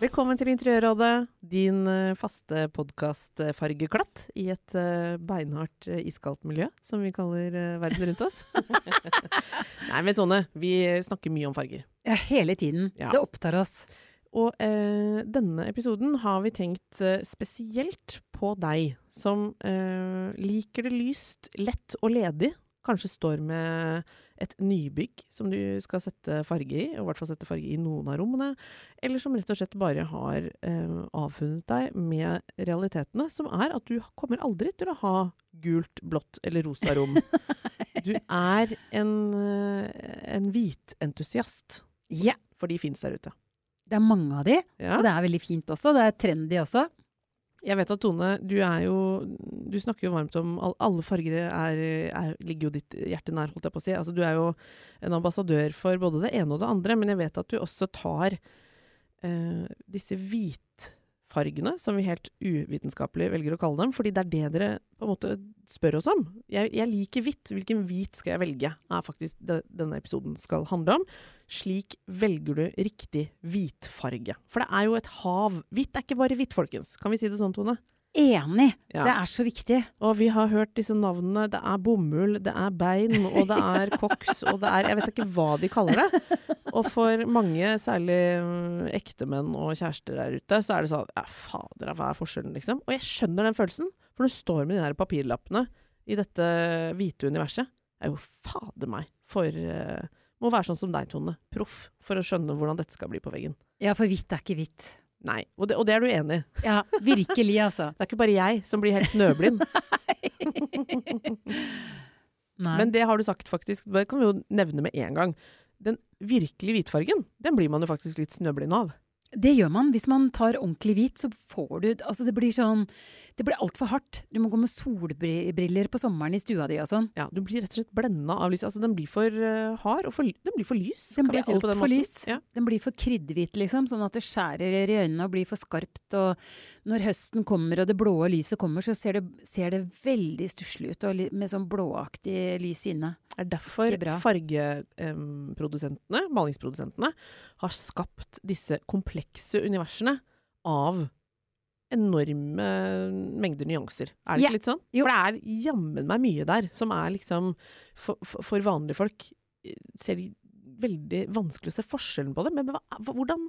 Velkommen til Interiørrådet, din eh, faste podkastfargeklatt i et eh, beinhardt eh, iskaldt miljø, som vi kaller verden rundt oss. Nei, men Tone, vi snakker mye om farger. Ja, hele tiden. Ja. Det opptar oss. Og eh, denne episoden har vi tenkt eh, spesielt på deg, som eh, liker det lyst, lett og ledig. Kanskje står med et nybygg som du skal sette farge i, og i hvert fall sette farge i noen av rommene. Eller som rett og slett bare har eh, avfunnet deg med realitetene, som er at du kommer aldri til å ha gult, blått eller rosa rom. Du er en, eh, en hvitentusiast, Ja. for de fins der ute. Det er mange av de, Ja. og det er veldig fint også. Det er trendy også. Jeg vet at Tone, du jo Du snakker jo varmt om all, Alle farger er, er, ligger jo ditt hjerte nær, holdt jeg på å si. Altså, du er jo en ambassadør for både det ene og det andre, men jeg vet at du også tar eh, disse hvitfargene, som vi helt uvitenskapelig velger å kalle dem, fordi det er det dere på en måte spør oss om. Jeg, jeg liker hvitt. Hvilken hvit skal jeg velge? er faktisk det denne episoden skal handle om. Slik velger du riktig hvitfarge. For det er jo et hav. Hvitt er ikke bare hvitt, folkens. Kan vi si det sånn, Tone? Enig! Ja. Det er så viktig. Og vi har hørt disse navnene. Det er bomull, det er bein, og det er koks, og det er Jeg vet ikke hva de kaller det. Og for mange, særlig mm, ektemenn og kjærester der ute, så er det sånn Ja, fader, hva er forskjellen, liksom? Og jeg skjønner den følelsen. For når du står med de der papirlappene i dette hvite universet, er jo fader meg for uh, Må være sånn som deg, Tone. Proff. For å skjønne hvordan dette skal bli på veggen. Ja, for hvitt er ikke hvitt. Nei. Og det, og det er du enig i. Ja, virkelig, altså. Det er ikke bare jeg som blir helt snøblind. Nei. Men det har du sagt, faktisk. Det kan vi jo nevne med en gang. Den virkelige hvitfargen, den blir man jo faktisk litt snøblind av. Det gjør man. Hvis man tar ordentlig hvit, så får du Altså, det blir sånn Det blir altfor hardt. Du må gå med solbriller på sommeren i stua di og sånn. Ja, Du blir rett og slett blenda av lyset. Altså, den blir for eh, hard, og for, den blir for lys. Den blir altfor lys. Ja. Den blir for kriddhvit, liksom, sånn at det skjærer i øynene og blir for skarpt. Og når høsten kommer og det blå lyset kommer, så ser det, ser det veldig stusslig ut, med sånn blåaktig lys inne. Det er derfor fargeprodusentene, malingsprodusentene, har skapt disse komplekse universene av enorme mengder nyanser. Er det ikke litt sånn? Jo. For det er jammen meg mye der som er liksom For, for, vanlige folk eh, ser de veldig vanskelig å se forskjellen på det. Men hvordan,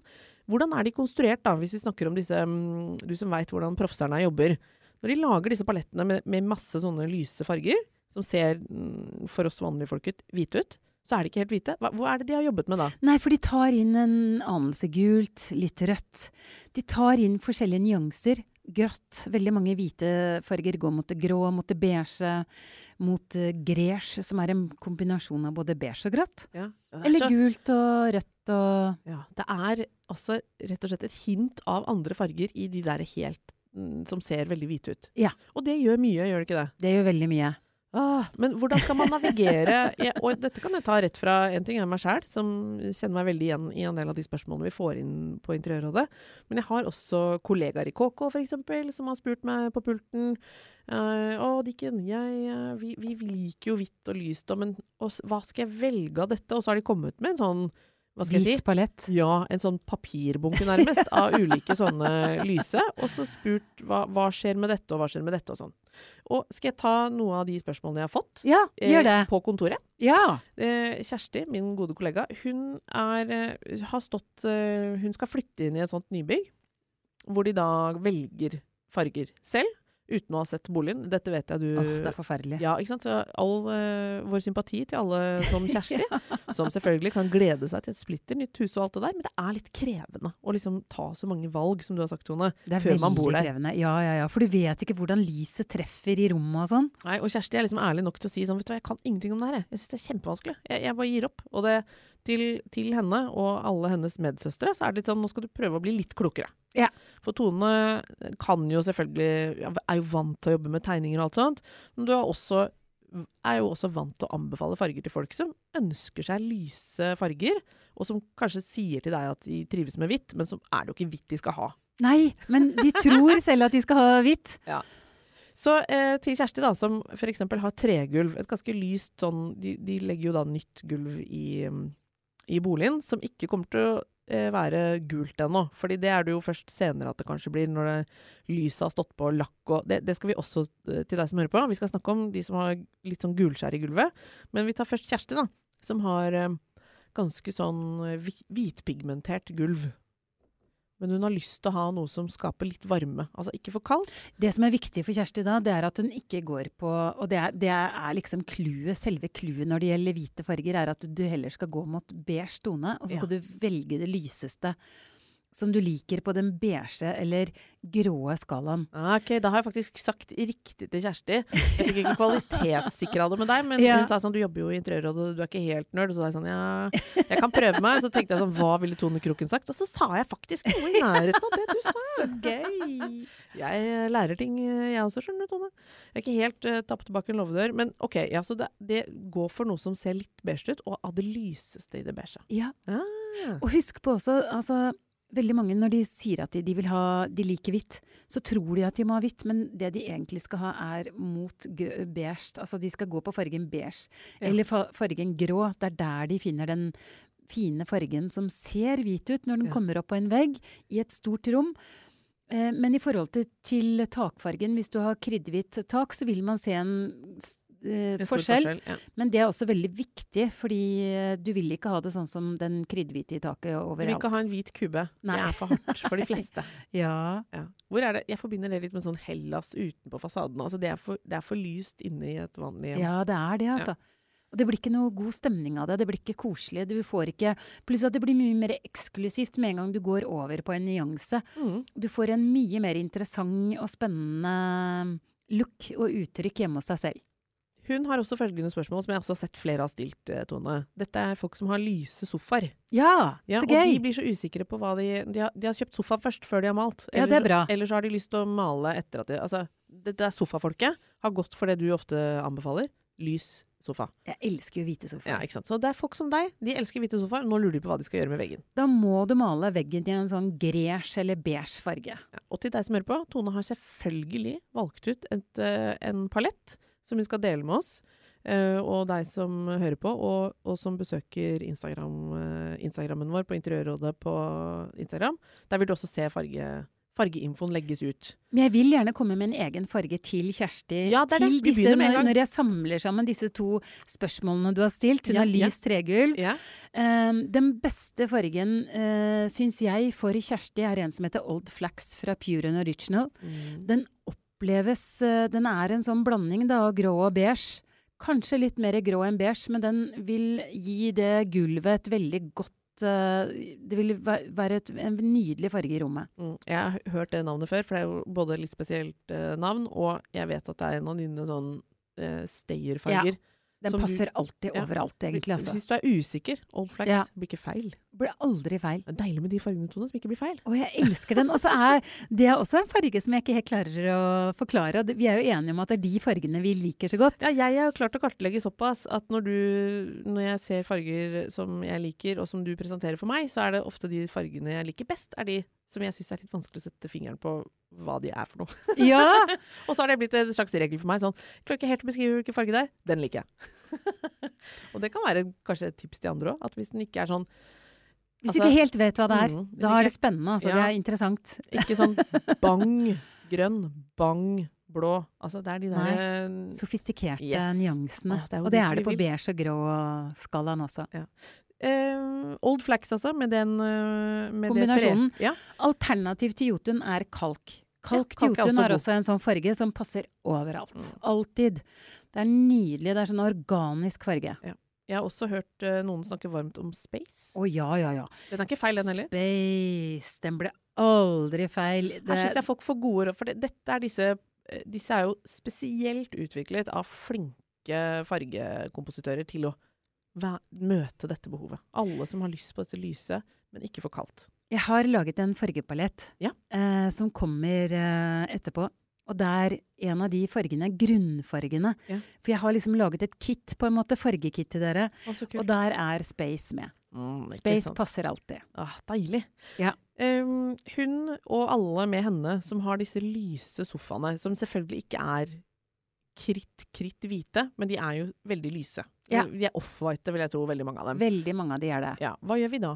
hvordan er de konstruert, da, hvis vi snakker om disse mm, Du som veit hvordan proffserne jobber. Når de lager disse palettene med, med masse sånne lyse farger, som ser mm, for oss vanlige folk ut, hvite ut, så er de ikke helt hvite. Hva, hva er det de har jobbet med da? Nei, for de tar inn en anelse gult, litt rødt. De tar inn forskjellige nyanser. Grått. Veldig mange hvite farger går mot det grå, mot det beige, mot uh, gresj, som er en kombinasjon av både beige og grått. Ja, er Eller så- gult og rødt og Ja, det er altså rett og slett et hint av andre farger i de der helt mm, som ser veldig hvite ut. Ja. Og det gjør mye, gjør det ikke det? Det gjør veldig mye. Ah, men hvordan skal man navigere? Jeg, og dette kan jeg ta rett fra en ting er meg sjæl, som kjenner meg veldig igjen i en del av de spørsmålene vi får inn på Interiørrådet. Men jeg har også kollegaer i KK f.eks. som har spurt meg på pulten. Uh, 'Å, Dikken, jeg, eh, vi, vi liker jo hvitt og lyst, men og, hva skal jeg velge av dette?' Og så har de kommet med en sånn hva skal si? Hvit palett. Ja, en sånn papirbunke nærmest, av ulike sånne lyse. Og så spurt hva, hva skjer med dette, og hva skjer med dette, og sånn. Og skal jeg ta noe av de spørsmålene jeg har fått Ja, eh, gjør det. på kontoret? Ja. Eh, Kjersti, min gode kollega, hun er, eh, har stått eh, Hun skal flytte inn i et sånt nybygg, hvor de da velger farger selv. Uten å ha sett boligen. Dette vet jeg du Åh, det er forferdelig. Ja, ikke sant. Så all uh, vår sympati til alle som Kjersti, som selvfølgelig kan glede seg til et splitter nytt hus og alt det der, men det er litt krevende å liksom ta så mange valg, som du har sagt, Tone, Det er før man bor veldig der. krevende. Ja, ja, ja. For du vet ikke hvordan lyset treffer i rommet og sånn. Nei, og Kjersti er liksom ærlig nok til å si sånn, vet du hva, jeg kan ingenting om det her, jeg. Jeg syns det er kjempevanskelig. Jeg, jeg bare gir opp. Og det, til, til henne og alle hennes medsøstre, så er det litt sånn, nå skal du prøve å bli litt klokere. Ja. For Tone kan jo selvfølgelig, er jo vant til å jobbe med tegninger og alt sånt, men du er, også, er jo også vant til å anbefale farger til folk som ønsker seg lyse farger, og som kanskje sier til deg at de trives med hvitt, men så er det jo ikke hvitt de skal ha. Nei, men de tror selv at de skal ha hvitt. Ja. Så eh, til Kjersti, da, som f.eks. har tregulv, et ganske lyst sånn de, de legger jo da nytt gulv i, mm, i boligen, som ikke kommer til å eh, være gult ennå. Fordi det er det jo først senere at det kanskje blir, når det, lyset har stått på lakk og det, det skal vi også eh, til deg som hører på. Vi skal snakke om de som har litt sånn gulskjær i gulvet. Men vi tar først Kjersti, da, som har eh, ganske sånn hvitpigmentert gulv. Men hun har lyst til å ha noe som skaper litt varme. Altså ikke for kaldt. Det som er viktig for Kjersti da, det er at hun ikke går på Og det er, det er liksom clouet, selve clouet når det gjelder hvite farger, er at du heller skal gå mot beige tone, og så skal du velge det lyseste som du liker på den beige eller gråe skalaen. Ah, Ok, da har jeg faktisk sagt riktig til Kjersti. Jeg fikk ikke kvalitetssikra det med deg, men Ja. hun sa sånn du jobber jo i Interiørrådet, du er ikke helt nerd. Så sa jeg sånn ja, jeg kan prøve meg. Så tenkte jeg sånn hva ville Tone Kroken sagt? Og så sa jeg faktisk noe i nærheten av det du sa. Så gøy! Jeg eh, lærer ting, eh, jeg også, skjønner du, Tone. Jeg er ikke helt uh, tappet bak en låvedør. Men ok, ja, så det, det går for noe som ser litt beige ut, og av det lyseste i det beige. Ja, Ah. og husk på også, altså Veldig mange når de sier at de, de vil ha, de liker hvitt, så tror de at de må ha hvitt, men det de egentlig skal ha er mot beige. Altså de skal gå på fargen beige. Ja. Eller fa fargen grå. Det er der de finner den fine fargen som ser hvit ut når den Ja. kommer opp på en vegg i et stort rom. Eh, men i forhold til, til takfargen, hvis du har kriddhvitt tak, så vil man se en eh, stor forskjell. Ja. Men det er også veldig viktig, fordi eh, du vil ikke ha det sånn som den kritthvite i taket overalt. Du vil ikke ha en hvit kube. Nei. Det er for hardt for de fleste. Ja. Ja. Hvor er det? Jeg forbinder det litt med sånn Hellas utenpå fasaden. Altså det, er for, det er for lyst inne i et vanlig hjem. ja, det er det, altså. Og det blir ikke noe god stemning av det. Det blir ikke koselig. Du får ikke Pluss at det blir mye mer eksklusivt med en gang du går over på en nyanse. Mm. Du får en mye mer interessant og spennende look og uttrykk hjemme hos deg selv. Hun har også følgende spørsmål, som jeg også har sett flere har stilt, eh, Tone. Dette er folk som har lyse sofaer. Ja, Ja, så og de blir så usikre på hva de De har, de har kjøpt sofa først, før de har malt. Ja, det er bra. Eller så har de lyst til å male etter at de Altså, det, det er sofafolket har gått for det du ofte anbefaler. Lys sofa. Jeg elsker jo hvite sofaer. Ja, ikke sant? Så det er folk som deg. De elsker hvite sofaer. Nå lurer de på hva de skal gjøre med veggen. Da må du male veggen i en sånn gresj eller beige farge. Ja. Og til deg som hører på, Tone har selvfølgelig valgt ut et, eh, en palett som hun skal dele med oss. Eh, og deg som hører på, og, og som besøker Instagram, eh, Instagrammen vår på Interiørrådet på Instagram. Der vil du også se farge, fargeinfoen legges ut. Men jeg vil gjerne komme med en egen farge til Kjersti. Ja, det er til det. Disse, når, når jeg samler sammen disse to spørsmålene du har stilt. Hun Ja, har ja. lys tregulv. Ja. Um, den beste fargen, uh, syns jeg, for Kjersti er en som heter Old Flax fra Pure and Original. Mm. Den oppleves eh, Den er en sånn blanding da, av grå og beige. Kanskje litt mer grå enn beige, men den vil gi det gulvet et veldig godt eh, Det vil være et, en nydelig farge i rommet. Mm. Jeg har hørt det navnet før, for det er jo både litt spesielt eh, navn, og jeg vet at det er en av dine sånn eh, stayerfarger. Den Som du- passer alltid Ja. overalt, egentlig. Altså. Hvis du er usikker, Old Flax Ja. blir ikke feil. Blir aldri feil. Det er deilig med de fargene, Tone, som ikke blir feil. Å, jeg elsker den. Og så er det er også en farge som jeg ikke helt klarer å forklare. Vi er jo enige om at det er de fargene vi liker så godt. Ja, jeg har klart å kartlegge såpass at når, du, når jeg ser farger som jeg liker, og som du presenterer for meg, så er det ofte de fargene jeg liker best, er de som jeg syns er litt vanskelig å sette fingeren på hva de er for noe. Ja! og så har det blitt en slags regel for meg. Sånn, klarer ikke helt å beskrive hvilken farge det er. Den liker jeg. og det kan være kanskje et tips til andre òg. At hvis den ikke er sånn Hvis Altså, du ikke helt vet hva det er, mm, da er det spennende. Altså, Ja. Det er interessant. Ikke sånn bang grønn, bang blå. Altså det er de der Nei. Sofistikerte Yes. nyansene. Ah, det og det er det på beige og grå skalaen også. Eh, Old Flax, altså, med den uh, med Kombinasjonen. Ja. Alternativ til Jotun er kalk. Kalk kalk er jotun også er også en sånn farge som passer overalt. Mm. Alltid. Det er nydelig. Det er sånn organisk farge. Jeg har også hørt uh, noen snakke varmt om space. Å ja, ja, ja. Den er ikke feil, den heller. Space. Den ble aldri feil. Her syns jeg folk får gode råd, for det, dette er disse Disse er jo spesielt utviklet av flinke fargekompositører til å møte dette behovet. Alle som har lyst på dette lyset, men ikke for kaldt. Jeg har laget en fargepalett Ja. eh, som kommer eh, etterpå. Og det er en av de fargene, grunnfargene Ja. For jeg har liksom laget et kit, på en måte, fargekit til dere. Å, Og der er space med. Mm, Space sant. passer alltid. Ah, deilig. Ja. Um, hun og alle med henne som har disse lyse sofaene, som selvfølgelig ikke er kritt, kritt hvite, men de er jo veldig lyse. Ja. De er off-white, vil jeg tro, veldig mange av dem. Veldig mange av de er det. Ja, Hva gjør vi da?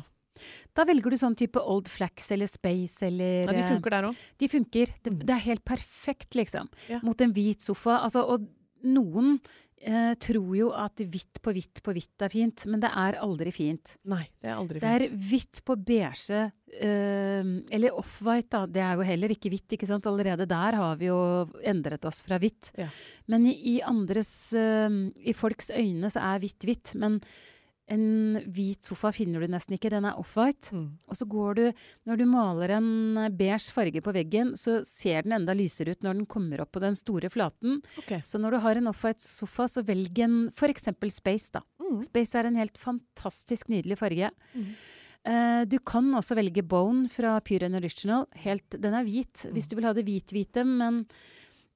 Da velger du sånn type Old Flax eller Space eller Ja, de eh, funker der òg. De funker. Det, Mm. det er helt perfekt, liksom. Ja. Mot en hvit sofa. Altså, og noen eh, tror jo at hvitt på hvitt på hvitt er fint, men det er aldri fint. Nei, det er aldri fint. Det er hvitt på beige, eh, eller off-white, da. Det er jo heller ikke hvitt, ikke sant. Allerede der har vi jo endret oss fra hvitt. Ja. Men i, i andres eh, I folks øyne så er hvitt hvitt. Men en hvit sofa finner du nesten ikke. Den er off-white. Mm. Og så går du Når du maler en eh, beige farge på veggen, så ser den enda lysere ut når den kommer opp på den store flaten. Okay. Så når du har en off-white sofa, så velg en f.eks. Space, da. Mm. Space er en helt fantastisk nydelig farge. Mm. Uh, du kan også velge Bone fra Pure and Original. Helt, den er hvit, hvis du vil ha det hvit-hvite, men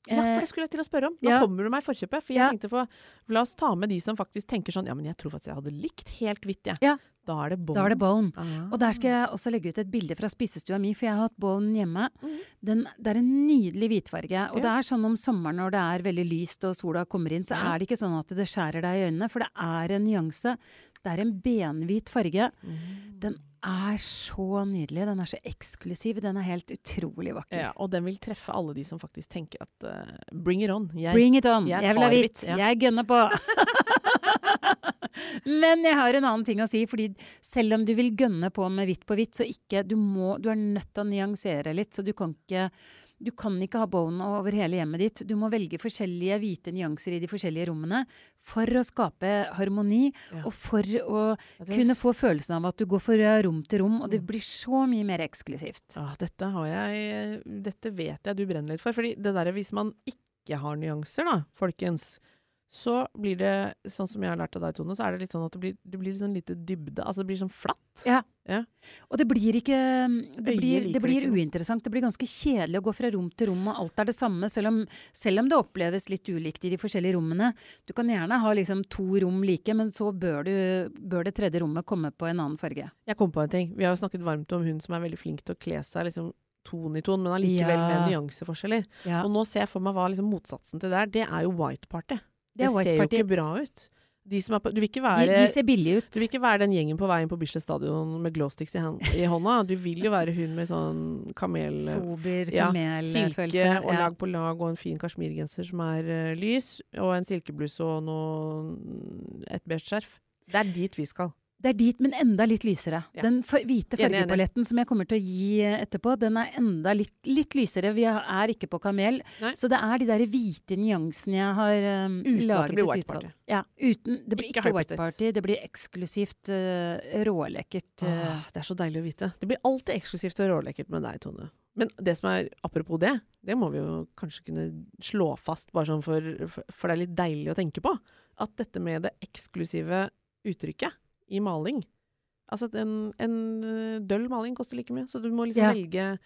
Ja, eh, for det skulle jeg til å spørre om. Nå ja. kommer du meg i forkjøpet. For jeg Ja. tenkte på, La oss ta med de som faktisk tenker sånn Ja, men jeg tror faktisk jeg hadde likt helt hvitt, jeg. Ja. Da er det bånd. da er det Bone. Ah. Og der skal jeg også legge ut et bilde fra spisestua mi, for jeg har hatt Bone hjemme. Mm. Den, det er en nydelig hvitfarge. Og det er sånn om sommeren når det er veldig lyst og sola kommer inn, så er det ikke sånn at det skjærer deg i øynene, for det er en nyanse. Det er en benhvit farge. Mm. Den er så nydelig. Den er så eksklusiv. Den er helt utrolig vakker. Ja, og den vil treffe alle de som faktisk tenker at uh, bring it on. Jeg, Bring it on! jeg Jeg, vil ha hvitt, ja. Jeg gønner på. Men jeg har en annen ting å si. fordi selv om du vil gønne på med hvitt på hvitt, så ikke Du, må, du er nødt til å nyansere litt. Så du kan ikke du kan ikke ha bone over hele hjemmet ditt. Du må velge forskjellige hvite nyanser i de forskjellige rommene for å skape harmoni, Ja. og for å kunne få følelsen av at du går fra rom til rom, og det Mm. blir så mye mer eksklusivt. Ja, dette har jeg Dette vet jeg du brenner litt for. Fordi det der hvis man ikke har nyanser, da, folkens, så blir det sånn som jeg har lært av deg, Tone, så er det litt sånn at det blir, det blir sånn lite dybde. Altså det blir sånn flatt. Ja. Ja. Og det blir ikke Det blir, det blir uinteressant. Det blir ganske kjedelig å gå fra rom til rom, og alt er det samme, selv om, selv om det oppleves litt ulikt i de forskjellige rommene. Du kan gjerne ha liksom to rom like, men så bør, du, bør det tredje rommet komme på en annen farge. Jeg kom på en ting. Vi har jo snakket varmt om hun som er veldig flink til å kle seg liksom ton i ton, men allikevel Ja. med nyanseforskjeller. Ja. Og nå ser jeg for meg hva liksom motsatsen til det er. Det er jo white party. Det det ser jo ikke bra ut. De som på, du vil ikke være de ser billige ut. Du vil ikke være den gjengen på veien på Bislett stadion med glowsticks i, hand, i hånda. Du vil jo være hun med sånn kamel... Sober, Ja, kamelfølelse. Silke og ja. lag på lag og en fin kasjmirgenser som er uh, lys, og en silkebluse og noe et beige skjerf. Det er dit vi skal. Det er dit, men enda litt lysere. Ja. Den hvite fargepaletten som jeg kommer til å gi eh, etterpå, den er enda litt, litt lysere. Vi er ikke på kamel. Nei. Så det er de der hvite nyansene jeg har um, Uten at det laget blir white party. Ja, uten, det blir Ikke ikke, white party. Det blir eksklusivt, uh, rålekkert. uh, Ah, det er så deilig å vite. Det blir alltid eksklusivt og rålekkert med deg, Tone. Men det som er, apropos det, det må vi jo kanskje kunne slå fast, bare sånn for, for, for det er litt deilig å tenke på, at dette med det eksklusive uttrykket i maling Altså en, en øh, døll maling koster like mye, så du må liksom Ja. velge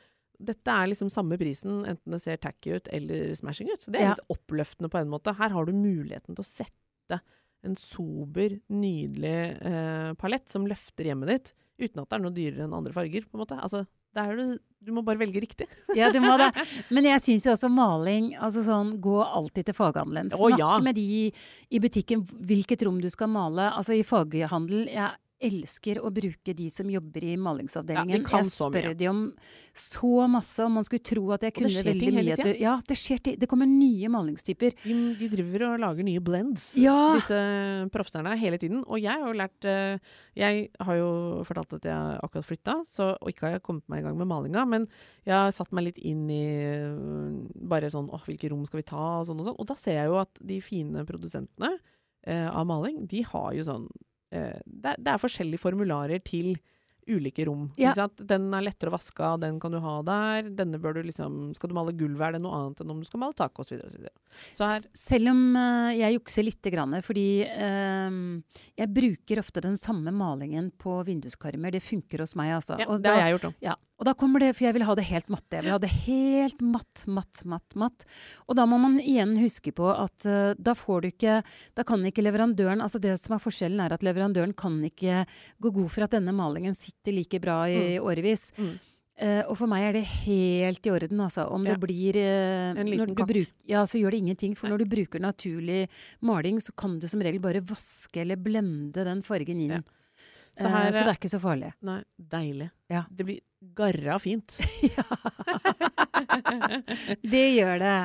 dette er liksom samme prisen, enten det ser tacky ut eller smashing ut. Det er Ja. litt oppløftende på en måte. Her har du muligheten til å sette en sober, nydelig eh, palett som løfter hjemmet ditt, uten at det er noe dyrere enn andre farger. på en måte. Altså, du, du må bare velge riktig. Ja, du må det. Men jeg syns jo også maling altså sånn, Gå alltid til faghandelen. Snakk ja. med de i butikken hvilket rom du skal male. Altså i faghandel Jeg elsker å bruke de som jobber i malingsavdelingen. Ja, jeg så spør mye. de om så masse, og man skulle tro at jeg Og det kunne skjer ting veldig hele mye. tiden. Ja, det skjer ting. Det kommer nye malingstyper. De, de driver og lager nye blends, Ja. disse proffserne, hele tiden. Og jeg har jo lært eh, Jeg har jo fortalt at jeg akkurat flytta, så, og ikke har jeg kommet meg i gang med malinga, men jeg har satt meg litt inn i eh, bare sånn åh, hvilke rom skal vi ta, og sånn og sånn. Og da ser jeg jo at de fine produsentene eh, av maling, de har jo sånn det, er, det er forskjellige formularer til ulike rom. Ja. Den er lettere å vaske av, den kan du ha der. Denne bør du liksom Skal du male gulvet, er det noe annet enn om du skal male tak, osv. Selv om uh, jeg jukser lite grann, fordi uh, jeg bruker ofte den samme malingen på vinduskarmer. Det funker hos meg, altså. Ja, Og det da- har jeg gjort òg. Ja, og da kommer det, for jeg vil ha det helt matte. Jeg vil ha det helt matt, matt, matt, matt. Og da må man igjen huske på at uh, da får du ikke Da kan ikke leverandøren Altså det som er forskjellen, er at leverandøren kan ikke gå god for at denne malingen sitter like bra i årevis. Mm. Uh, og for meg er det helt i orden, altså. Om Ja. det blir uh, En liten kakk. Ja, så gjør det ingenting. For Nei. når du bruker naturlig maling, så kan du som regel bare vaske eller blende den fargen inn. Ja. Så, her, så det er ikke så farlig. Nei, deilig. Ja. Det blir garra fint. Det gjør det.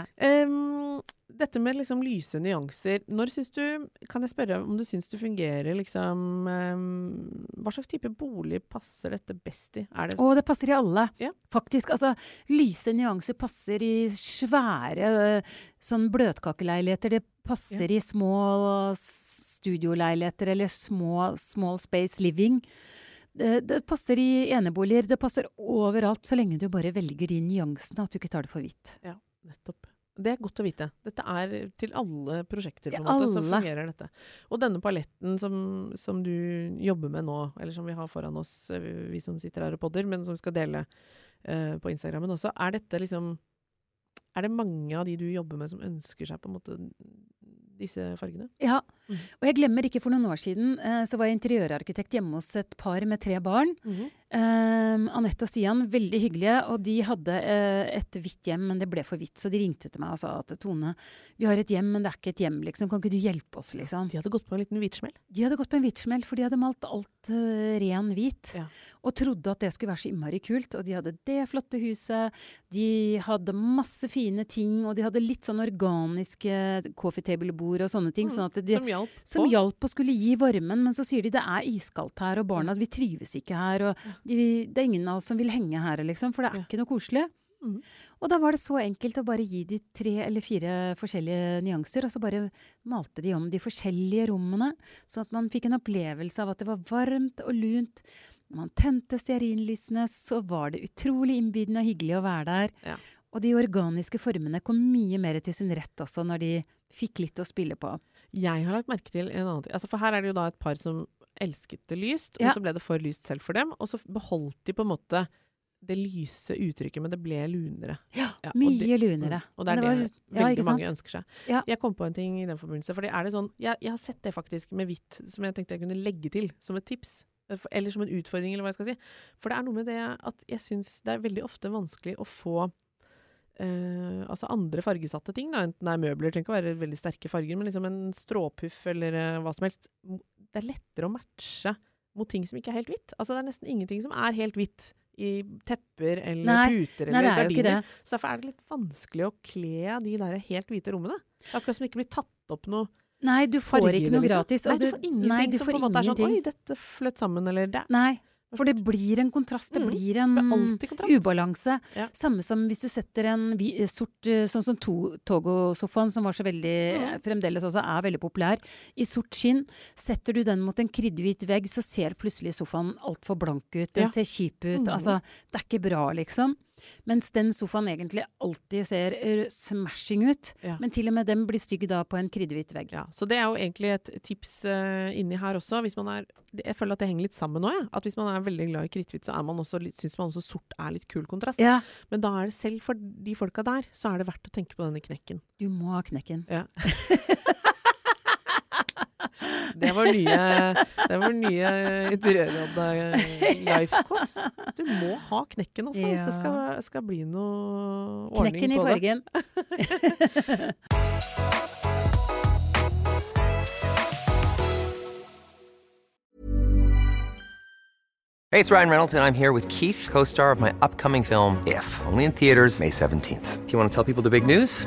Um, dette med liksom lyse nyanser, når syns du Kan jeg spørre om du syns det fungerer liksom um, Hva slags type bolig passer dette best i? Er det Og det passer i alle. Ja. Faktisk. Altså, lyse nyanser passer i svære øh, sånn bløtkakeleiligheter. Det passer i små studioleiligheter eller små small space living. Det, det passer i eneboliger. Det passer overalt, så lenge du bare velger de nyansene, at du ikke tar det for hvitt. Ja, Nettopp. Det er godt å vite. Dette er til alle prosjekter, på en måte, så fungerer dette. Og denne paletten som, som du jobber med nå, eller som vi har foran oss, eh, vi som sitter her og podder, men som vi skal dele uh, på Instagrammen også, er dette liksom Er det mange av de du jobber med som ønsker seg på en måte disse fargene? Ja. Mhm. Og jeg glemmer ikke, for noen år siden eh, så var jeg interiørarkitekt hjemme hos et par med tre barn. Um, Anette og Stian, veldig hyggelige, og de hadde uh, et hvitt hjem, men det ble for hvitt. Så de ringte til meg og sa at Tone, vi har et hjem, men det er ikke et hjem, liksom. Kan ikke du hjelpe oss, liksom? De hadde gått på en liten hvitsmell. De hadde gått på en hvitsmell, for de hadde malt alt uh, ren hvit. Ja. Og trodde at det skulle være så innmari kult. Og de hadde det flotte huset, de hadde masse fine ting, og de hadde litt sånn organiske coffee table-bord og sånne ting. Mm, sånn at de, som hjalp som hjalp og skulle gi varmen, men så sier de det er iskaldt her, og barna vi trives ikke her, og de, det er ingen av oss som vil henge her, liksom, for det er Ja. ikke noe koselig. Mm. Og da var det så enkelt å bare gi de tre eller fire forskjellige nyanser, og så bare malte de om de forskjellige rommene, sånn at man fikk en opplevelse av at det var varmt og lunt. Når man tente stearinlysene, så var det utrolig innbydende og hyggelig å være der. Ja. Og de organiske formene kom mye mer til sin rett også, når de fikk litt å spille på. Jeg har lagt merke til en annen ting. Altså, for her er det jo da et par som elsket det lyst, Ja. men så ble det for lyst selv for dem. Og så beholdt de på en måte det lyse uttrykket, men det ble lunere. Ja, Ja, mye det- lunere. Mm. Og det er det, var- ja, veldig mange sant? ønsker seg. Ja. Jeg kom på en ting i den forbindelse. For er det sånn, jeg, jeg har sett det faktisk med hvitt, som jeg tenkte jeg kunne legge til som et tips. eh, Eller som en utfordring, eller hva jeg skal si. For det er noe med det at jeg syns det er veldig ofte vanskelig å få eh, altså andre fargesatte ting, da. enten det er møbler, trenger ikke å være veldig sterke farger, men liksom en stråpuff eller eh, hva som helst. Det er lettere å matche mot ting som ikke er helt hvitt. Altså Det er nesten ingenting som er helt hvitt i tepper eller Nei, puter eller er det. gardiner. Så derfor er det litt vanskelig å kle de der helt hvite rommene. Det er akkurat som det ikke blir tatt opp noe Nei, du får farger. ikke noe liksom. gratis. Nei, du får ingenting nei, du som på en måte er sånn. Oi, dette fløt sammen, eller det Nei, for det blir en kontrast. Det Mm, blir en ubalanse. Ja. Samme som hvis du setter en eh, sort eh, Sånn som to- Togo-sofaen, som var så veldig Mm. Fremdeles også er veldig populær. I sort skinn. Setter du den mot en kriddhvit vegg, så ser plutselig sofaen altfor blank ut. Den Ja. ser kjip ut. Mm. Altså, det er ikke bra, liksom. Mens den sofaen egentlig alltid ser smashing ut. Ja. Men til og med den blir stygg da på en kriddehvit vegg. Ja, så det er jo egentlig et tips uh, inni her også. Hvis man er, jeg føler at det henger litt sammen nå, ja. At hvis man er veldig glad i kritthvitt, så syns man også sort er litt kul kontrast. Ja, Men da er det selv for de folka der, så er det verdt å tenke på denne knekken. du må ha knekken. Ja. Det var nye, det var nye life quotes. Du må ha knekken, altså, hvis det skal, skal bli noe ordning Knekken i på det. fargen. Hey, it's Ryan Reynolds, and I'm here with Keith, co star of my upcoming film, If, only in theaters, May 17th. Do you want to tell people the big news?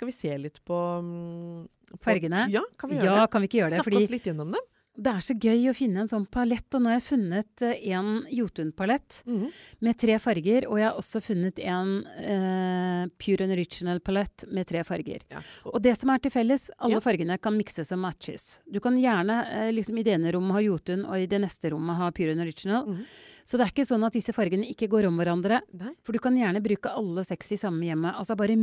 Skal vi se litt på, mm, på Fargene? Ja, kan vi Ja, det? kan vi ikke gjøre det? Snakke oss litt gjennom dem. det er så gøy å finne en sånn palett. Og nå har jeg funnet eh, en Jotun-palett Mhm. med tre farger. Og jeg har også funnet en eh, Pure and Original-palett med tre farger. Ja. Og det som er til felles, alle Ja. fargene kan mikses og matches. Du kan gjerne eh, liksom i det ene rommet ha Jotun, og i det neste rommet ha Pure and Original. Mhm. Så det er ikke sånn at disse fargene ikke går om hverandre. Nei. For du kan gjerne bruke alle seks i samme hjemme. Altså bare,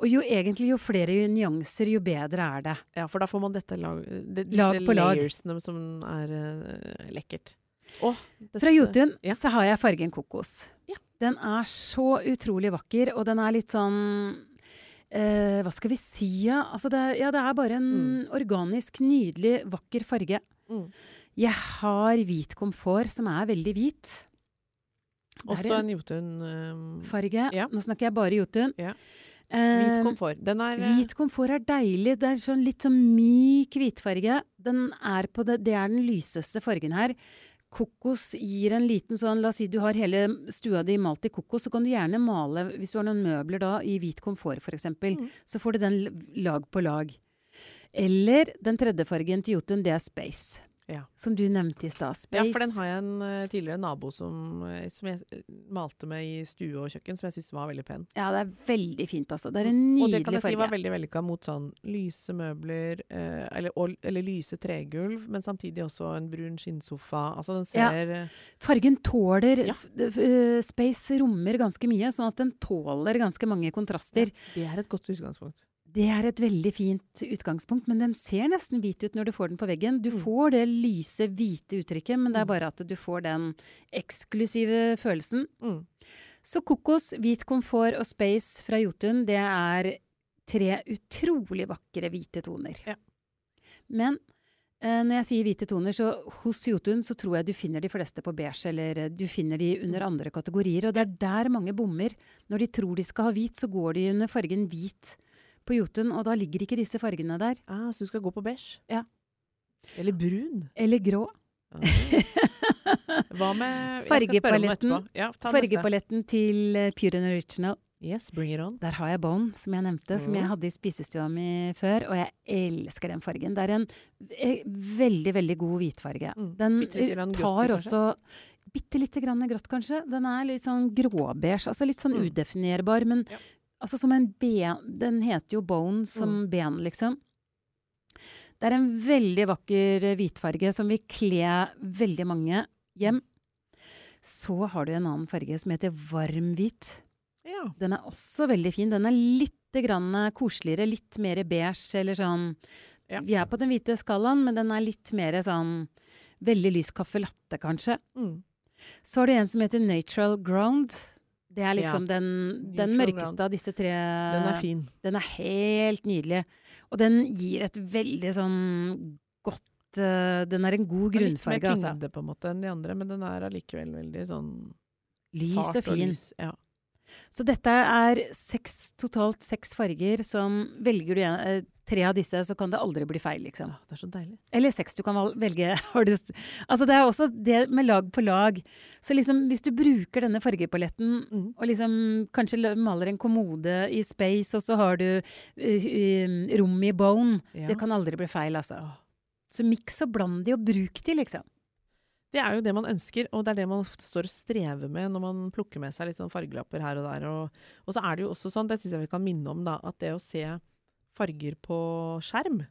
og jo egentlig jo flere nyanser, jo bedre er det. Ja, for da får man dette lag, det, disse Lag på lag. som er uh, lekkert. Oh, dette- Fra Jotun Ja. så har jeg fargen kokos. Ja. Den er så utrolig vakker, og den er litt sånn uh, Hva skal vi si, ja? Altså det, ja, det er bare en organisk, nydelig, vakker farge. Mm. Jeg har hvit komfort, som er veldig hvit. Også en Jotun-farge. farge. ja. Nå snakker jeg bare Jotun. Ja. Eh, Hvit komfort. Den er eh, Hvit komfort er deilig. Det er sånn litt sånn myk hvitfarge. Den er på det, det er den lyseste fargen her. Kokos gir en liten sånn La oss si du har hele stua di malt i kokos, så kan du gjerne male, hvis du har noen møbler da, i hvit komfort f.eks., Mm. så får du den lag på lag. Eller den tredje fargen til Jotun, det er space. Ja. Som du nevnte i stad. Ja, for den har jeg en uh, tidligere nabo som, uh, som jeg malte med i stue og kjøkken, som jeg syntes var veldig pen. Ja, det er veldig fint, altså. Det er en nydelig farge. Og det kan jeg si var veldig vellykka mot sånn lyse møbler, uh, eller, og, eller lyse tregulv, men samtidig også en brun skinnsofa. Altså den Ja. ser ja. Fargen tåler Ja. Space rommer ganske mye, sånn at den tåler ganske mange kontraster. Det er et godt utgangspunkt. Det er et veldig fint utgangspunkt, men den ser nesten hvit ut når du får den på veggen. Du Mm. får det lyse, hvite uttrykket, men det er Mm. bare at du får den eksklusive følelsen. Mm. Så kokos, hvit komfort og space fra Jotun, det er tre utrolig vakre hvite toner. Ja. Men eh, når jeg sier hvite toner, så hos Jotun så tror jeg du finner de fleste på beige, eller eh, du finner de under Mm. andre kategorier. Og det er der mange bommer. Når de tror de skal ha hvit, så går de under fargen hvit på Jotun, og da ligger ikke disse fargene der. Ah, så du skal gå på beige? Ja. Eller brun? Eller grå. Ah. Hva med Fargepaletten-. Ja. Fargepaletten til eh, Pure and Original. Yes, bring it on. Der har jeg Bone, som jeg nevnte, som jeg Mm. hadde i spisestua mi før. Og jeg elsker den fargen. Det er en eh, veldig, veldig god hvitfarge. Mm. Den grått tar også Bitte lite grann grått, kanskje. Den er litt sånn gråbeige. Altså litt sånn Mm. udefinerbar. Men Ja. Altså som en ben Den heter jo Bone som Mm. ben, liksom. Det er en veldig vakker eh, hvitfarge som vil kle veldig mange hjem. Så har du en annen farge som heter varm hvit. Ja. Den er også veldig fin. Den er litt grann koseligere, litt mer beige eller sånn Ja. Vi er på den hvite skalaen, men den er litt mer sånn veldig lys caffè latte, kanskje. Mm. Så har du en som heter Natural Ground. Det er liksom den, den mørkeste av disse tre. Den er fin. Den er helt nydelig. Og den gir et veldig sånn godt uh, Den er en god Den er Litt mer mer altså. tyngde på en måte enn de andre, men den er allikevel veldig sånn Lys og fin. lys. Ja. Så dette er seks, totalt seks farger som Velger du eh, tre av disse, så kan det aldri bli feil, liksom. Ah, det er så deilig. Eller seks, du kan velge. Altså det er også det med lag på lag. Så liksom hvis du bruker denne fargepaletten Mm. og liksom kanskje maler en kommode i space, og så har du uh, rom i bone, Ja. det kan aldri bli feil, altså. Så miks og bland de, og bruk de, liksom. Det er jo det man ønsker, og det er det man ofte står og strever med når man plukker med seg litt sånn fargelapper her og der. Og, og så er det jo også sånn, det syns jeg vi kan minne om, da, at det å se farger på skjerm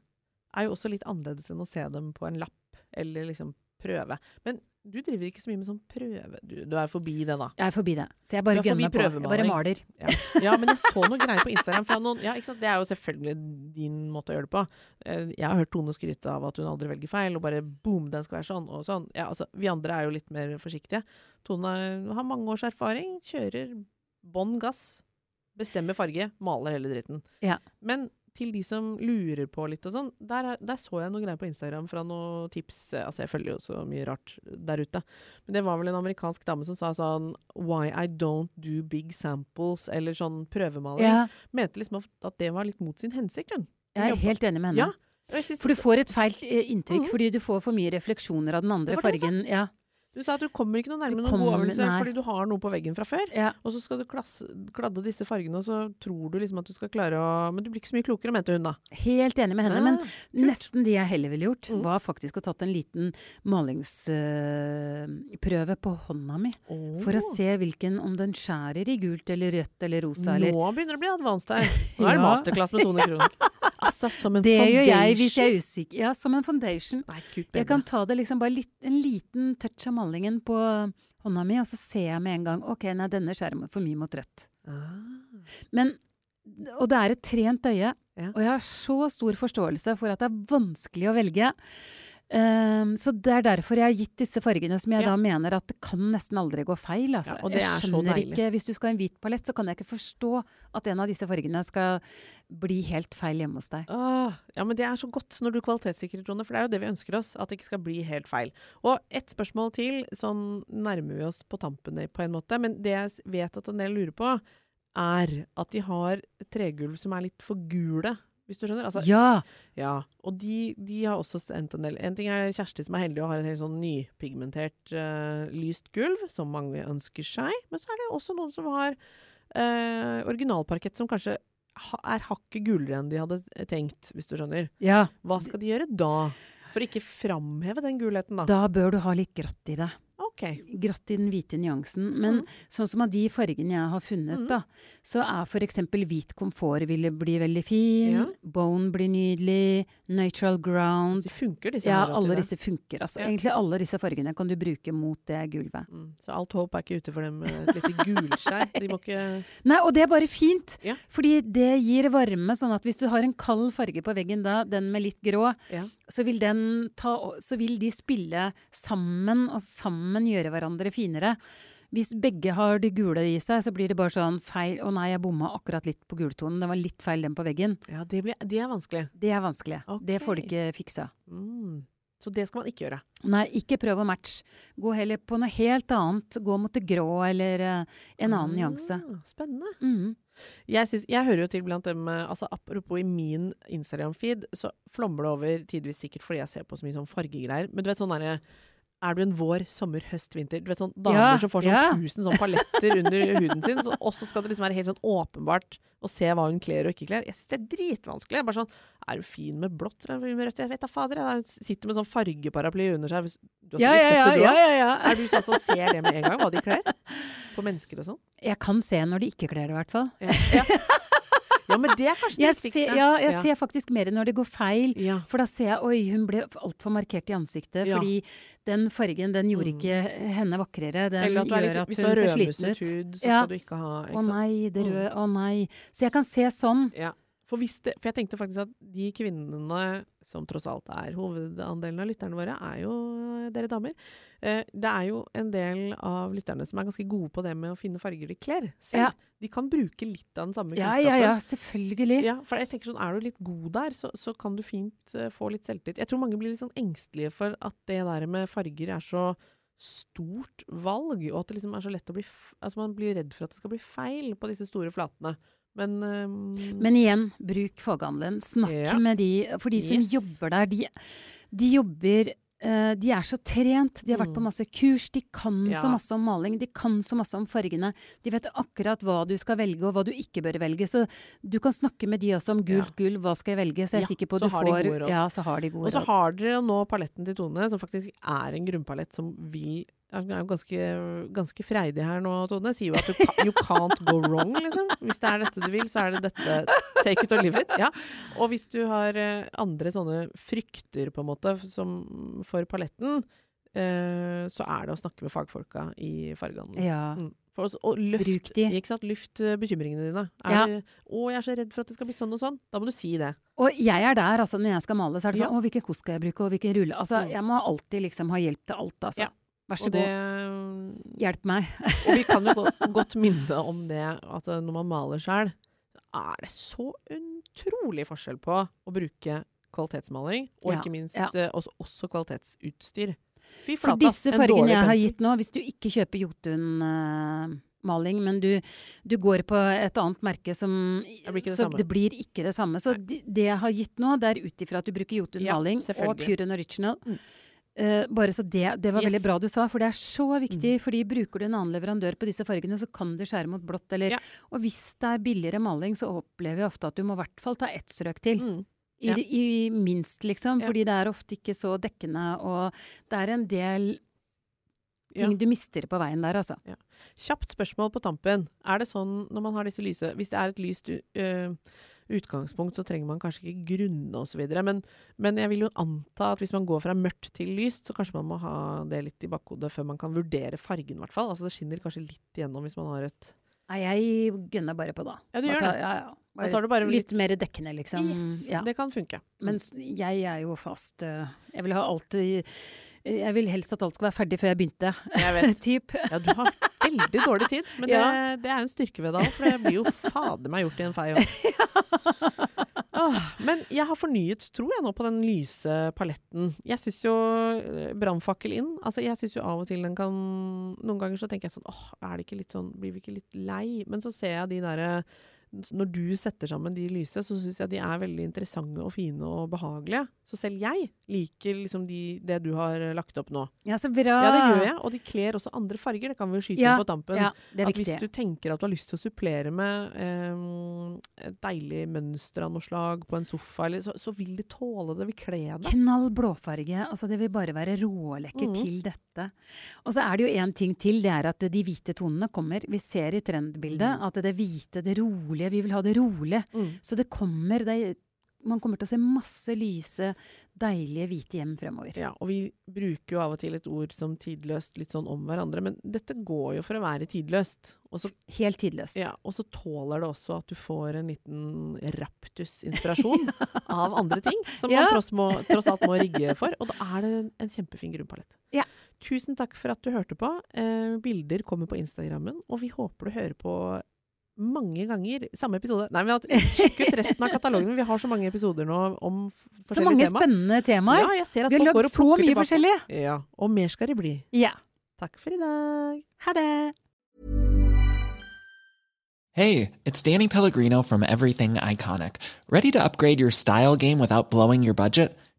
er jo også litt annerledes enn å se dem på en lapp, eller liksom prøve. Men du driver ikke så mye med sånn prøve... Du, du er forbi det, da. Jeg er forbi det. Så jeg bare gunner er på. Jeg bare maler. Ja. ja, men jeg så noe greier på Instagram fra noen Ja. Det er jo selvfølgelig din måte å gjøre det på. Eh, Jeg har hørt Tone skryte av at hun aldri velger feil, og bare boom, den skal være sånn og sånn. Ja, altså, vi andre er jo litt mer forsiktige. Tone har mange års erfaring, kjører bånn gass, bestemmer farge, maler hele dritten. Ja. Men til de som lurer på litt og sånn, der, er- der så jeg noen greier på Instagram fra noen tips. eh, Altså, jeg følger jo så mye rart der ute. Men det var vel en amerikansk dame som sa sånn Why I don't do big samples, eller sånn prøvemaling. Ja, Mente liksom at- det var litt mot sin hensikt, hun. jeg er helt enig med henne. Ja. For du får et feil inntrykk inntrykk -hmm. fordi du får for mye refleksjoner av den andre det fargen. Ja, Du sa at du kommer ikke noe nærmere noen god øvelse fordi du har noe på veggen fra før. ja. Og så skal du klasse, kladde disse fargene, og så tror du liksom at du skal klare å Men du blir ikke så mye klokere, mente hun da. Helt enig med henne. Men kult. nesten det jeg heller ville gjort, mm. var faktisk å tatt en liten malingsprøve på hånda mi. For å se hvilken, om den skjærer i gult eller rødt eller rosa Nå begynner det å bli advanced her. Nå er det Ja. masterclass med Tone Kronik. Altså, som en Det foundation. gjør jeg hvis jeg er usikker. Ja, som en foundation. Nei, Jeg kan ta det liksom bare litt, en liten touch av malingen på hånda mi, og så ser jeg med en gang OK, nei, denne skjærer for mye mot rødt. Ah. Men, og det er et trent øye, Ja. og jeg har så stor forståelse for at det er vanskelig å velge. Ehm, så det er derfor jeg har gitt disse fargene som jeg Ja. da mener at det kan nesten aldri gå feil. Altså. Ja, og det jeg er skjønner ikke, Hvis du skal ha en hvit palett, så kan jeg ikke forstå at en av disse fargene skal bli helt feil hjemme hos deg. Åh, ja, men det er så godt når du kvalitetssikrer, Trone, for det er jo det vi ønsker oss. At det ikke skal bli helt feil. Og ett spørsmål til, sånn nærmer vi oss på tampen på en måte. Men det jeg vet at en del lurer på, er at de har tregulv som er litt for gule. Hvis du skjønner? Altså, Ja! Ja, og de, de har også sendt en del. En ting er Kjersti som er heldig og har et helt sånn nypigmentert uh, lyst gulv, som mange ønsker seg. Men så er det også noen som har uh, originalparkett som kanskje ha, er hakket gulere enn de hadde tenkt, hvis du skjønner. ja. Hva skal de gjøre da? For ikke framheve den gulheten, da. Da bør du ha litt grått i det. OK. Gratt i den hvite nyansen. Men mm. sånn som av de fargene jeg har funnet, mm. da, så er f.eks. hvit komfort ville bli veldig fin. Ja. Bone blir nydelig. Neutral ground. Så de funker, disse Ja, alle disse funker. Altså. Ja. Egentlig alle disse fargene kan du bruke mot det gulvet. Mm. Så alt håp er ikke ute for dem med et lite gulskjær. De må ikke Nei, og det er bare fint! Ja. Fordi det gir varme, sånn at hvis du har en kald farge på veggen da, den med litt grå, Ja. så vil, den ta, så vil de spille sammen, og sammen gjøre hverandre finere. Hvis begge har det gule i seg, så blir det bare sånn feil Å nei, jeg bomma akkurat litt på gultonen. Det var litt feil den på veggen. Ja, det, blir, det er vanskelig. Det er vanskelig. Det får du ikke fiksa. Mm. Så det skal man ikke gjøre. Nei, ikke prøv å matche. Gå heller på noe helt annet. Gå mot det grå eller eh, en annen nyanse. Ah, Spennende. Mm. Jeg, synes, jeg hører jo til blant dem eh, altså Apropos i min Instagram-feed, så flommer det over tidvis sikkert fordi jeg ser på så mye sånn fargegreier. Men du vet sånn derre Er du en vår, sommer, høst, vinter? Du vet sånn damer Ja, som får sånn ja. tusen sånn paletter under huden sin, så, og så skal det liksom være helt sånn åpenbart å se hva hun kler og ikke kler. Jeg syns det er dritvanskelig. Bare sånn Er du fin med blått eller er med rødt? Jeg vet da fader. Jeg sitter med sånn fargeparaply under seg. Du har Ja, ja, sett ja, det, du ja, ja, ja. Er du sånn som ser det med en gang, hva de kler? På mennesker og sånn? Jeg kan se når de ikke kler det, i hvert fall. Ja. Ja. ja, men det er kanskje det Jeg viktigste. ser, ja, jeg ser faktisk mer når det går feil. ja. For da ser jeg oi, hun ble altfor markert i ansiktet. Ja. Fordi den fargen den gjorde Mm. ikke henne vakrere. Den Eller at gjør litt, at hun ser sliten ut. hud, så Ja. skal du ikke ha ikke Å nei, det Mm. røde, å nei. Så jeg kan se sånn. Ja. For, hvis det, for jeg tenkte faktisk at de kvinnene som tross alt er hovedandelen av lytterne våre, er jo dere damer. Eh, det er jo en del av lytterne som er ganske gode på det med å finne farger de kler selv. Ja. De kan bruke litt av den samme Ja, kunnskapen. ja, ja, selvfølgelig. Ja, for jeg tenker sånn, Er du litt god der, så, så kan du fint eh, få litt selvtillit. Jeg tror mange blir litt sånn engstelige for at det der med farger er så stort valg, og at det liksom er så lett å bli Altså man blir redd for at det skal bli feil på disse store flatene. Men, um Men igjen, bruk faghandelen. Snakk Ja. med de For de som Yes. jobber der, de, de jobber eh, de er så trent. De har vært på Mm. masse kurs. De kan Ja. så masse om maling. De kan så masse om fargene. De vet akkurat hva du skal velge, og hva du ikke bør velge. Så du kan snakke med de også om gult, Ja. gull, hva skal jeg velge? Så jeg er Ja, sikker på at du får. Ja, så har de gode råd. Og så har dere nå paletten til Tone, som faktisk er en grunnpalett som vil er jo ganske, ganske freidig her nå, Tone. Sier jo at du you can't go wrong, liksom. Hvis det er dette du vil, så er det dette. Take it or leave it. Ja. Og hvis du har eh, andre sånne frykter, på en måte, som for paletten, eh, så er det å snakke med fagfolka i fargehandelen. Ja. Mm. Oss, og løft? Luft eh, bekymringene dine. Er Ja. du, 'Å, jeg er så redd for at det skal bli sånn og sånn'. Da må du si det. Og jeg er der, altså, når jeg skal male, så er det sånn Ja. Å, hvilken kost skal jeg bruke, og hvilken rulle Altså, Mm. jeg må alltid liksom ha hjelp til alt, altså. Ja. Vær så det, god, hjelp meg. og vi kan jo godt, minne om det at eh, når man maler sjøl, er det så utrolig forskjell på å bruke kvalitetsmaling, og Ja, ikke minst ja. eh, også, også kvalitetsutstyr. Fy For disse fargene jeg har gitt nå, hvis du ikke kjøper Jotun-maling, men du, du går på et annet merke som Det blir det Så det blir ikke det samme. Så de, det jeg har gitt nå, det er ut ifra at du bruker Ja, Jotun-maling og. Pure and Original. Mm. Eh, bare så det, det var Yes. Mm. veldig bra du sa, for det er så viktig. fordi bruker du en annen leverandør på disse fargene, så kan du skjære mot blått. Eller, Ja. Og hvis det er billigere maling, så opplever jeg ofte at du må i hvert fall ta ett strøk til. Mm. I, Ja. I minst, liksom. Ja. Fordi det er ofte ikke så dekkende, og det er en del ting Ja. du mister på veien der, altså. Kjapt spørsmål på tampen. Er det sånn når man har disse lyse Hvis det er et lyst uh, utgangspunkt, så trenger man kanskje ikke grunne osv. Men, men jeg vil jo anta at hvis man går fra mørkt til lyst, så kanskje man må ha det litt i bakhodet før man kan vurdere fargen, i hvert fall. Altså det skinner kanskje litt igjennom hvis man har et Nei, jeg gunner bare på, da. Ja, du gjør det. Ja, ja. Da tar du bare litt, litt- mer dekkende, liksom. Yes! Ja. Det kan funke. Men jeg er jo fast eh, Jeg vil ha alltid Jeg vil helst at alt skal være ferdig før jeg begynte. Jeg vet. typ. Ja, du har veldig dårlig tid, men det, Ja. det er en styrke ved deg òg, for det blir jo fader meg gjort i en fei òg. Men jeg har fornyet, tror jeg, nå på den lyse paletten. Jeg syns jo eh, brannfakkel inn Altså, jeg syns jo av og til den kan Noen ganger så tenker jeg sånn åh, er det ikke litt sånn Blir vi ikke litt lei? Men så ser jeg de derre når du setter sammen de lyse, så syns jeg de er veldig interessante og fine og behagelige. Så selv jeg liker liksom de, det du har lagt opp nå. Ja, så bra. Ja, det gjør jeg. Og de kler også andre farger. Det kan vi jo skyte Ja, inn på tampen. Ja, det er at viktig. hvis du tenker at du har lyst til å supplere med eh, et deilig mønster av noe slag på en sofa, eller, så, så vil de tåle det. Vil kle det. Knall blåfarge. Altså det vil bare være rålekker mm. til dette. Og så er det jo én ting til, det er at de hvite tonene kommer. Vi ser i trendbildet Mm. at det hvite, det rolige Vi vil ha det rolig. Mm. Så det kommer det, Man kommer til å se masse lyse, deilige hvite hjem fremover. Ja, og vi bruker jo av og til et ord som tidløst litt sånn om hverandre, men dette går jo for å være tidløst. Også, Helt tidløst. ja, og så tåler det også at du får en liten raptus-inspirasjon av andre ting, som Ja. man tross, må, tross alt må rigge for. Og da er det en kjempefin grunnpalett. Ja. Tusen takk for at du hørte på. Eh, bilder kommer på Instagrammen, og vi håper du hører på mange ganger samme episode. Nei, men Sjekk ut resten av katalogen. Vi har så mange episoder nå om forskjellige temaer. Så mange tema. spennende temaer. Ja, jeg ser at Vi har lagd så mye tilbake. forskjellige. Ja, og mer skal det bli. Ja. Takk for i dag. Ha det! Hey, it's Danny Pellegrino from Everything Iconic. Ready to upgrade your style game without blowing your budget?